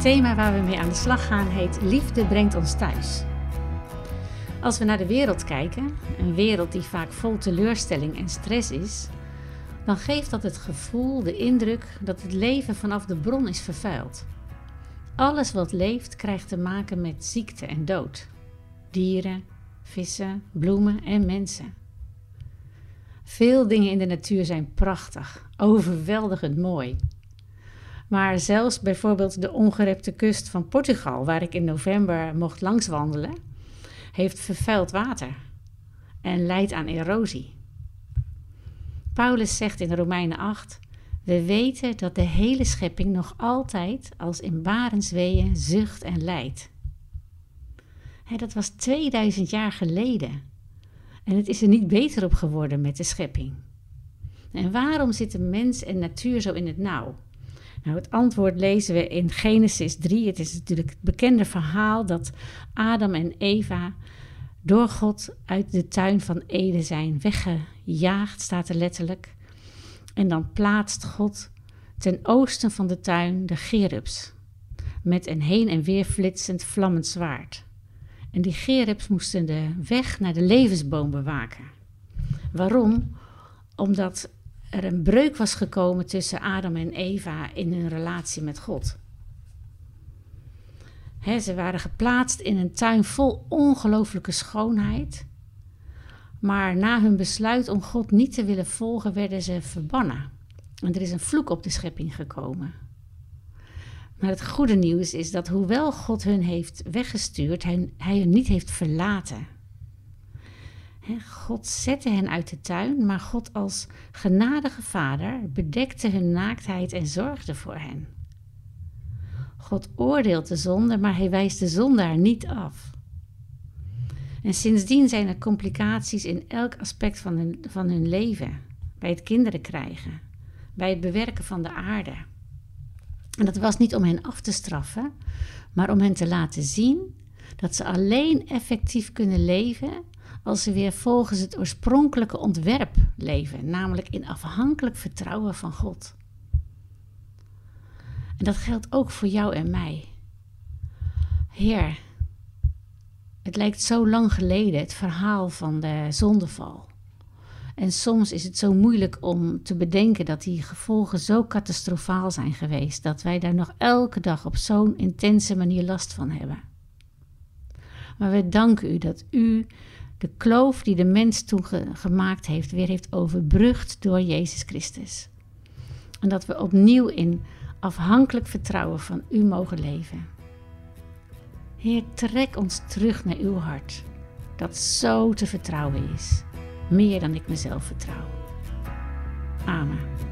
Het thema waar we mee aan de slag gaan heet Liefde brengt ons thuis. Als we naar de wereld kijken, een wereld die vaak vol teleurstelling en stress is, dan geeft dat het gevoel, de indruk dat het leven vanaf de bron is vervuild. Alles wat leeft krijgt te maken met ziekte en dood. Dieren, vissen, bloemen en mensen. Veel dingen in de natuur zijn prachtig, overweldigend mooi. Maar zelfs bijvoorbeeld de ongerepte kust van Portugal, waar ik in november mocht langswandelen, heeft vervuild water en leidt aan erosie. Paulus zegt in Romeinen 8: We weten dat de hele schepping nog altijd als in barensweeën zucht en lijdt. dat was 2000 jaar geleden. En het is er niet beter op geworden met de schepping. En waarom zitten mens en natuur zo in het nauw? Nou, het antwoord lezen we in Genesis 3. Het is natuurlijk het bekende verhaal dat Adam en Eva door God uit de tuin van Eden zijn weggejaagd, staat er letterlijk. En dan plaatst God ten oosten van de tuin de gerubs met een heen en weer flitsend vlammend zwaard. En die gerubs moesten de weg naar de levensboom bewaken. Waarom? Omdat er een breuk was gekomen tussen Adam en Eva in hun relatie met God. ze waren geplaatst in een tuin vol ongelooflijke schoonheid. Maar na hun besluit om God niet te willen volgen, werden ze verbannen. En er is een vloek op de schepping gekomen. Maar het goede nieuws is dat hoewel God hun heeft weggestuurd, hij, hun niet heeft verlaten. God zette hen uit de tuin, maar God als genadige vader bedekte hun naaktheid en zorgde voor hen. God oordeelt de zonde, maar hij wijst de zondaar niet af. En sindsdien zijn er complicaties in elk aspect van hun, van hun leven. Bij het kinderen krijgen, bij het bewerken van de aarde. En dat was niet om hen af te straffen, maar om hen te laten zien dat ze alleen effectief kunnen leven als ze weer volgens het oorspronkelijke ontwerp leven, namelijk in afhankelijk vertrouwen van God. En dat geldt ook voor jou en mij. Heer, het lijkt zo lang geleden, het verhaal van de zondeval. En soms is het zo moeilijk om te bedenken dat die gevolgen zo catastrofaal zijn geweest, dat wij daar nog elke dag op zo'n intense manier last van hebben. Maar we danken u dat u de kloof die de mens toen gemaakt heeft, weer heeft overbrugd door Jezus Christus. En dat we opnieuw in afhankelijk vertrouwen van u mogen leven. Heer, trek ons terug naar uw hart, dat zo te vertrouwen is, meer dan ik mezelf vertrouw. Amen.